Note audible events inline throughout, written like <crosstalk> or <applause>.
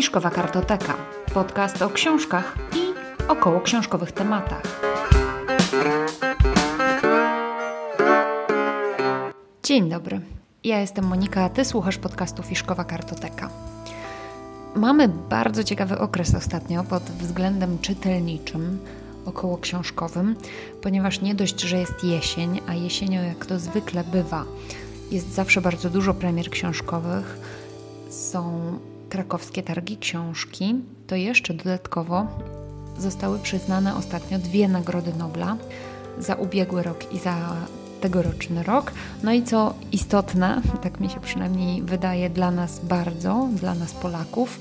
Fiszkowa Kartoteka. Podcast o książkach i około książkowych tematach. Dzień dobry. Ja jestem Monika, a ty słuchasz podcastu Fiszkowa Kartoteka. Mamy bardzo ciekawy okres ostatnio pod względem czytelniczym, około książkowym, ponieważ nie dość, że jest jesień, a jesienią jak to zwykle bywa, jest zawsze bardzo dużo premier książkowych, są krakowskie targi książki, to jeszcze dodatkowo zostały przyznane ostatnio dwie nagrody Nobla za ubiegły rok i za tegoroczny rok. No i co istotne, <laughs> tak mi się przynajmniej wydaje dla nas bardzo, dla nas Polaków,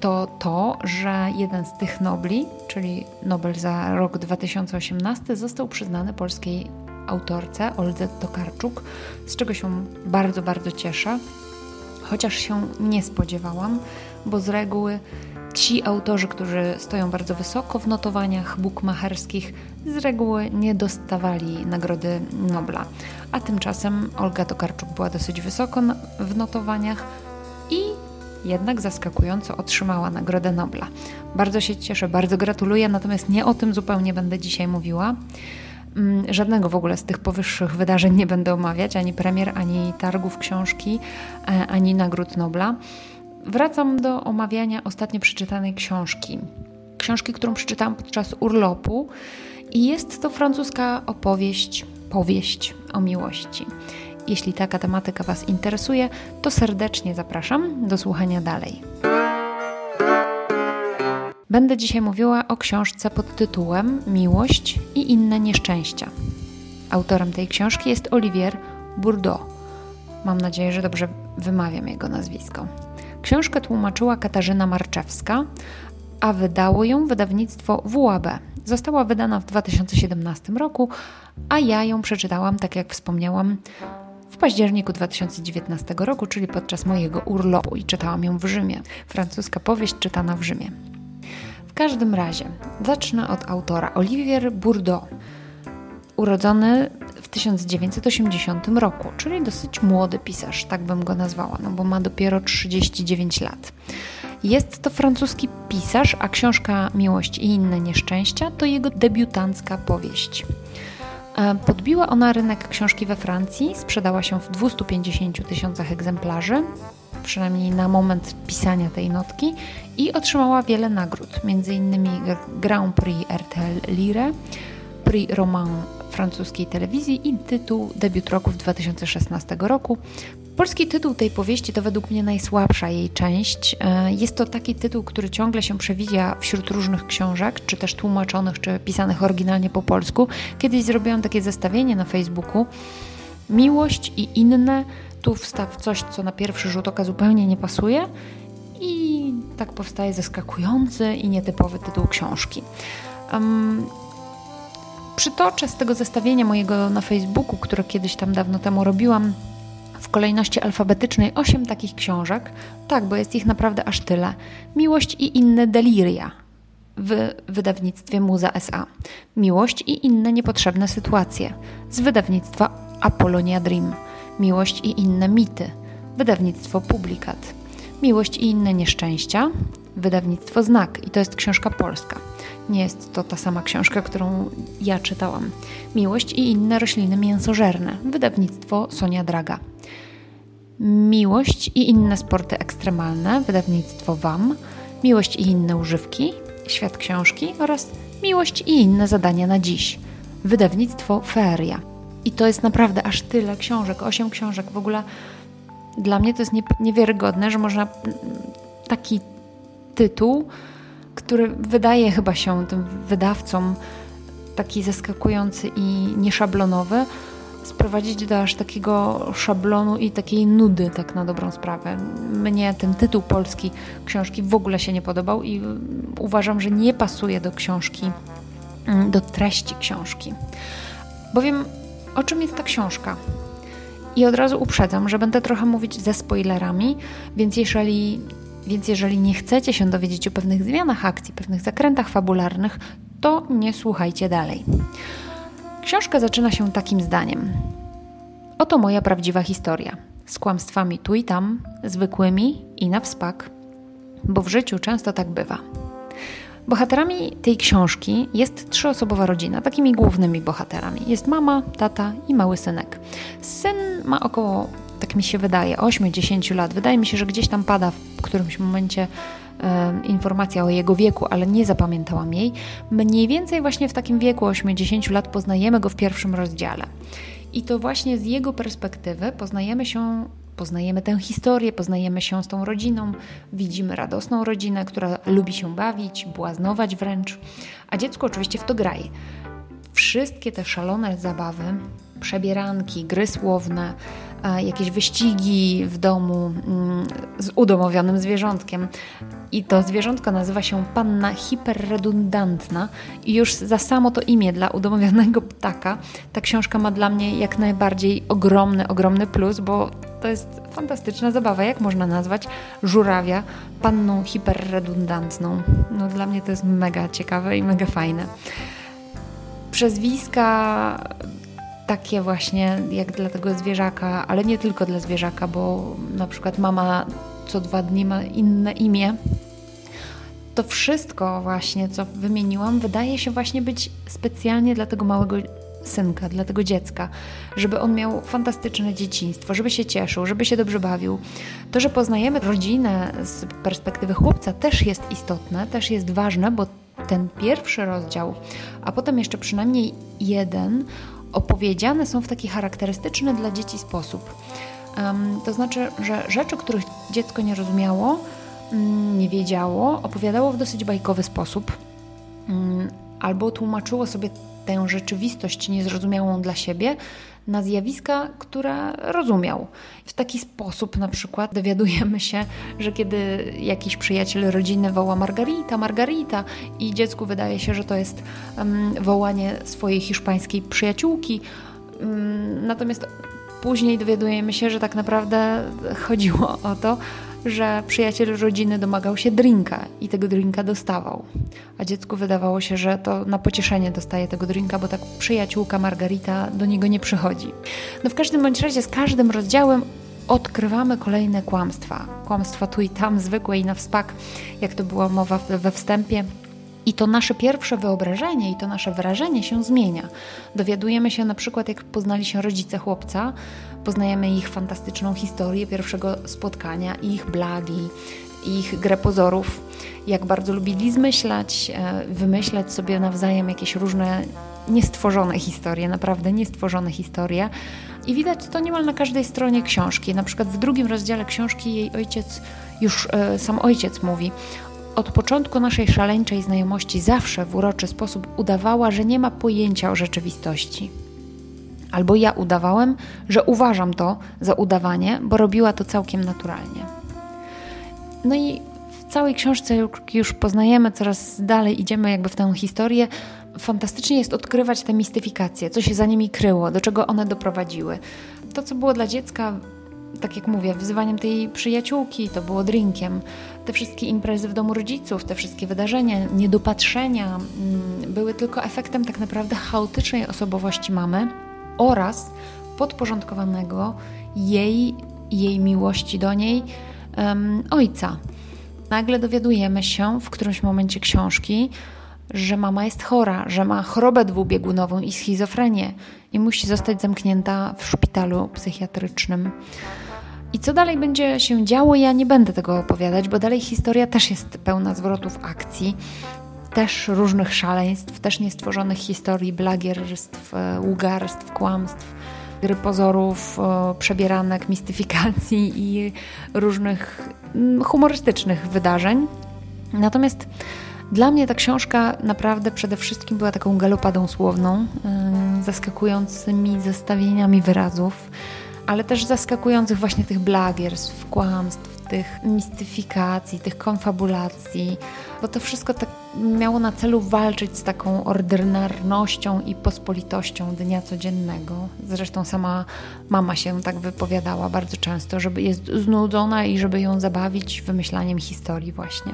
to to, że jeden z tych Nobli, czyli Nobel za rok 2018, został przyznany polskiej autorce Oldze Tokarczuk, z czego się bardzo, bardzo cieszę, chociaż się nie spodziewałam, bo z reguły ci autorzy, którzy stoją bardzo wysoko w notowaniach bukmacherskich, z reguły nie dostawali nagrody Nobla. A tymczasem Olga Tokarczuk była dosyć wysoko w notowaniach i jednak zaskakująco otrzymała Nagrodę Nobla. Bardzo się cieszę, bardzo gratuluję, natomiast nie o tym zupełnie będę dzisiaj mówiła. Mm, żadnego w ogóle z tych powyższych wydarzeń nie będę omawiać, ani premier, ani targów książki, e, ani nagród Nobla. Wracam do omawiania ostatnio przeczytanej książki. Książki, którą przeczytałam podczas urlopu, i jest to francuska opowieść, powieść o miłości. Jeśli taka tematyka Was interesuje, to serdecznie zapraszam do słuchania dalej. Będę dzisiaj mówiła o książce pod tytułem Miłość i inne nieszczęścia. Autorem tej książki jest Olivier Bourdeau. Mam nadzieję, że dobrze wymawiam jego nazwisko. Książkę tłumaczyła Katarzyna Marczewska, a wydało ją wydawnictwo WAB. Została wydana w 2017 roku, a ja ją przeczytałam, tak jak wspomniałam, w październiku 2019 roku, czyli podczas mojego urlopu i czytałam ją w Rzymie. Francuska powieść czytana w Rzymie. Każdym razie, zacznę od autora Olivier Bourdeau, urodzony w 1980 roku, czyli dosyć młody pisarz, tak bym go nazwała, no bo ma dopiero 39 lat. Jest to francuski pisarz, a książka Miłość i inne nieszczęścia to jego debiutancka powieść. E, podbiła ona rynek książki we Francji, sprzedała się w 250 tysiącach egzemplarzy, przynajmniej na moment pisania tej notki, i otrzymała wiele nagród, m.in. Grand Prix RTL Lire, Prix Roman francuskiej telewizji i tytuł debiut roku w 2016 roku. Polski tytuł tej powieści to według mnie najsłabsza jej część. E, jest to taki tytuł, który ciągle się przewija wśród różnych książek, czy też tłumaczonych, czy pisanych oryginalnie po polsku. Kiedyś zrobiłam takie zestawienie na Facebooku. Miłość i inne. Tu wstaw coś, co na pierwszy rzut oka zupełnie nie pasuje. I tak powstaje zaskakujący i nietypowy tytuł książki. Um, przytoczę z tego zestawienia mojego na Facebooku, które kiedyś tam dawno temu robiłam, w kolejności alfabetycznej osiem takich książek. Tak, bo jest ich naprawdę aż tyle. Miłość i inne deliria w wydawnictwie Muza SA. Miłość i inne niepotrzebne sytuacje z wydawnictwa Apollonia Dream. Miłość i inne mity. Wydawnictwo Publikat. Miłość i inne nieszczęścia. Wydawnictwo Znak i to jest książka polska. Nie jest to ta sama książka, którą ja czytałam. Miłość i inne rośliny mięsożerne. Wydawnictwo Sonia Draga. Miłość i inne sporty ekstremalne. Wydawnictwo WAM. Miłość i inne używki. Świat książki oraz Miłość i inne zadania na dziś. Wydawnictwo Feria. I to jest naprawdę aż tyle książek, osiem książek. W ogóle dla mnie to jest niewiarygodne, że można taki tytuł który wydaje chyba się tym wydawcom taki zaskakujący i nieszablonowy, sprowadzić do aż takiego szablonu i takiej nudy, tak na dobrą sprawę. Mnie ten tytuł polski książki w ogóle się nie podobał i uważam, że nie pasuje do książki, mm, do treści książki. Bowiem o czym jest ta książka? I od razu uprzedzam, że będę trochę mówić ze spoilerami, więc jeżeli więc jeżeli nie chcecie się dowiedzieć o pewnych zmianach akcji, pewnych zakrętach fabularnych, to nie słuchajcie dalej. Książka zaczyna się takim zdaniem. Oto moja prawdziwa historia. Z kłamstwami tu i tam, zwykłymi i na wspak. bo w życiu często tak bywa. Bohaterami tej książki jest trzyosobowa rodzina, takimi głównymi bohaterami. Jest mama, tata i mały synek. Syn ma około, tak mi się wydaje, 8-10 lat. Wydaje mi się, że gdzieś tam pada w którymś momencie informacja o jego wieku, ale nie zapamiętałam jej. Mniej więcej właśnie w takim wieku 8-10 lat poznajemy go w pierwszym rozdziale. I to właśnie z jego perspektywy poznajemy się poznajemy tę historię, poznajemy się z tą rodziną, widzimy radosną rodzinę, która lubi się bawić, błaznować wręcz, a dziecko oczywiście w to graje. Wszystkie te szalone zabawy, przebieranki, gry słowne, jakieś wyścigi w domu mm, z udomowionym zwierzątkiem. I to zwierzątko nazywa się panna hiperredundantna i już za samo to imię dla udomowionego ptaka ta książka ma dla mnie jak najbardziej ogromny, ogromny plus, bo to jest fantastyczna zabawa. Jak można nazwać żurawia panną hiperredundantną? No dla mnie to jest mega ciekawe i mega fajne. Przezwiska takie właśnie jak dla tego zwierzaka, ale nie tylko dla zwierzaka, bo na przykład mama co dwa dni ma inne imię. To wszystko właśnie, co wymieniłam, wydaje się właśnie być specjalnie dla tego małego synka, dla tego dziecka, żeby on miał fantastyczne dzieciństwo, żeby się cieszył, żeby się dobrze bawił. To, że poznajemy rodzinę z perspektywy chłopca też jest istotne, też jest ważne, bo ten pierwszy rozdział, a potem jeszcze przynajmniej jeden, opowiedziane są w taki charakterystyczny dla dzieci sposób. Um, to znaczy, że rzeczy, których dziecko nie rozumiało, mm, nie wiedziało, opowiadało w dosyć bajkowy sposób, um, albo tłumaczyło sobie tę rzeczywistość niezrozumiałą dla siebie na zjawiska, które rozumiał. W taki sposób na przykład dowiadujemy się, że kiedy jakiś przyjaciel rodziny woła Margarita, Margarita i dziecku wydaje się, że to jest um, wołanie swojej hiszpańskiej przyjaciółki, um, natomiast później dowiadujemy się, że tak naprawdę chodziło o to, że przyjaciel rodziny domagał się drinka i tego drinka dostawał. A dziecku wydawało się, że to na pocieszenie dostaje tego drinka, bo tak przyjaciółka Margarita do niego nie przychodzi. No w każdym bądź razie z każdym rozdziałem odkrywamy kolejne kłamstwa. Kłamstwa tu i tam, zwykłe i na wspak, jak to była mowa we wstępie. I to nasze pierwsze wyobrażenie i to nasze wrażenie się zmienia. Dowiadujemy się na przykład, jak poznali się rodzice chłopca, poznajemy ich fantastyczną historię pierwszego spotkania, ich blagi, ich grę pozorów, jak bardzo lubili zmyślać, e, wymyślać sobie nawzajem jakieś różne niestworzone historie, naprawdę niestworzone historie. I widać to niemal na każdej stronie książki. Na przykład w drugim rozdziale książki jej ojciec, już e, sam ojciec mówi od początku naszej szaleńczej znajomości zawsze w uroczy sposób udawała, że nie ma pojęcia o rzeczywistości. Albo ja udawałem, że uważam to za udawanie, bo robiła to całkiem naturalnie. No i w całej książce już poznajemy, coraz dalej idziemy jakby w tę historię. Fantastycznie jest odkrywać te mistyfikacje, co się za nimi kryło, do czego one doprowadziły. To, co było dla dziecka tak jak mówię, wyzywaniem tej przyjaciółki, to było drinkiem. Te wszystkie imprezy w domu rodziców, te wszystkie wydarzenia, niedopatrzenia mm, były tylko efektem tak naprawdę chaotycznej osobowości mamy oraz podporządkowanego jej, jej miłości do niej um, ojca. Nagle dowiadujemy się w którymś momencie książki, że mama jest chora, że ma chorobę dwubiegunową i schizofrenię i musi zostać zamknięta w szpitalu psychiatrycznym. I co dalej będzie się działo, ja nie będę tego opowiadać, bo dalej historia też jest pełna zwrotów akcji, też różnych szaleństw, też niestworzonych historii, blagierstw, e, ługarstw, kłamstw, gry pozorów, przebieranek, mistyfikacji i różnych mm, humorystycznych wydarzeń. Natomiast dla mnie ta książka naprawdę przede wszystkim była taką galopadą słowną, zaskakującymi zestawieniami wyrazów ale też zaskakujących właśnie tych blagierstw, kłamstw, tych mistyfikacji, tych konfabulacji, bo to wszystko tak miało na celu walczyć z taką ordynarnością i pospolitością dnia codziennego. Zresztą sama mama się tak wypowiadała bardzo często, żeby jest znudzona i żeby ją zabawić wymyślaniem historii właśnie.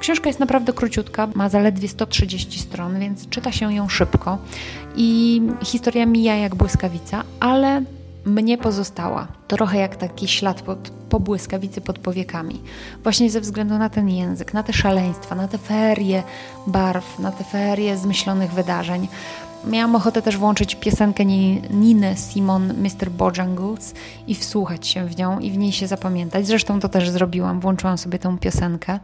Książka jest naprawdę króciutka, ma zaledwie 130 stron, więc czyta się ją szybko i historia mija jak błyskawica, ale mnie pozostała. Trochę jak taki ślad pod, po błyskawicy pod powiekami. Właśnie ze względu na ten język, na te szaleństwa, na te ferie barw, na te ferie zmyślonych wydarzeń. Miałam ochotę też włączyć piosenkę Niny Simon Mr. Bojangles i wsłuchać się w nią i w niej się zapamiętać. Zresztą to też zrobiłam, włączyłam sobie tę piosenkę,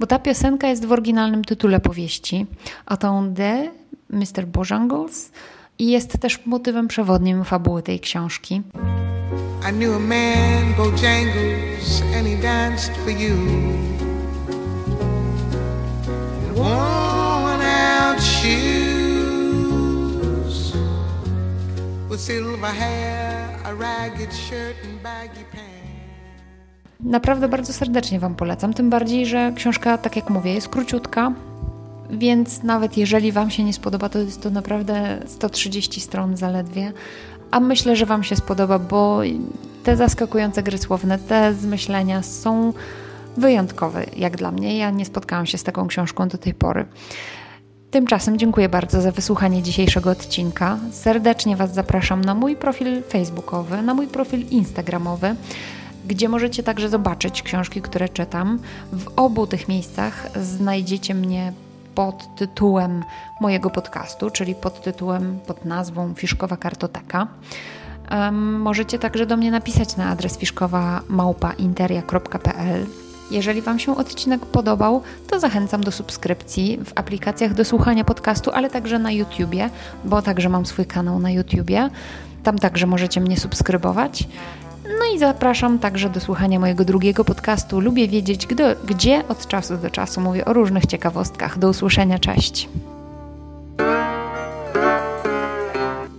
bo ta piosenka jest w oryginalnym tytule powieści Attendez Mr. Bojangles i jest też motywem przewodnim fabuły tej książki. I knew a man, Bojangles, and he danced for you. Worn out shoes with silver hair, a ragged shirt and baggy pants. Naprawdę bardzo serdecznie Wam polecam, tym bardziej, że książka, tak jak mówię, jest króciutka, więc nawet jeżeli Wam się nie spodoba, to jest to naprawdę 130 stron zaledwie. A myślę, że Wam się spodoba, bo te zaskakujące gry słowne, te zmyślenia są wyjątkowe, jak dla mnie. Ja nie spotkałam się z taką książką do tej pory. Tymczasem dziękuję bardzo za wysłuchanie dzisiejszego odcinka. Serdecznie Was zapraszam na mój profil facebookowy, na mój profil instagramowy, gdzie możecie także zobaczyć książki, które czytam. W obu tych miejscach znajdziecie mnie pod tytułem mojego podcastu, czyli pod tytułem, pod nazwą Fiszkowa Kartoteka. Um, możecie także do mnie napisać na adres fiszkowa.małpainteria.pl jeżeli Wam się odcinek podobał, to zachęcam do subskrypcji w aplikacjach do słuchania podcastu, ale także na YouTubie, bo także mam swój kanał na YouTubie. Tam także możecie mnie subskrybować. No i zapraszam także do słuchania mojego drugiego podcastu. Lubię wiedzieć, gdzie od czasu do czasu mówię o różnych ciekawostkach. Do usłyszenia, cześć.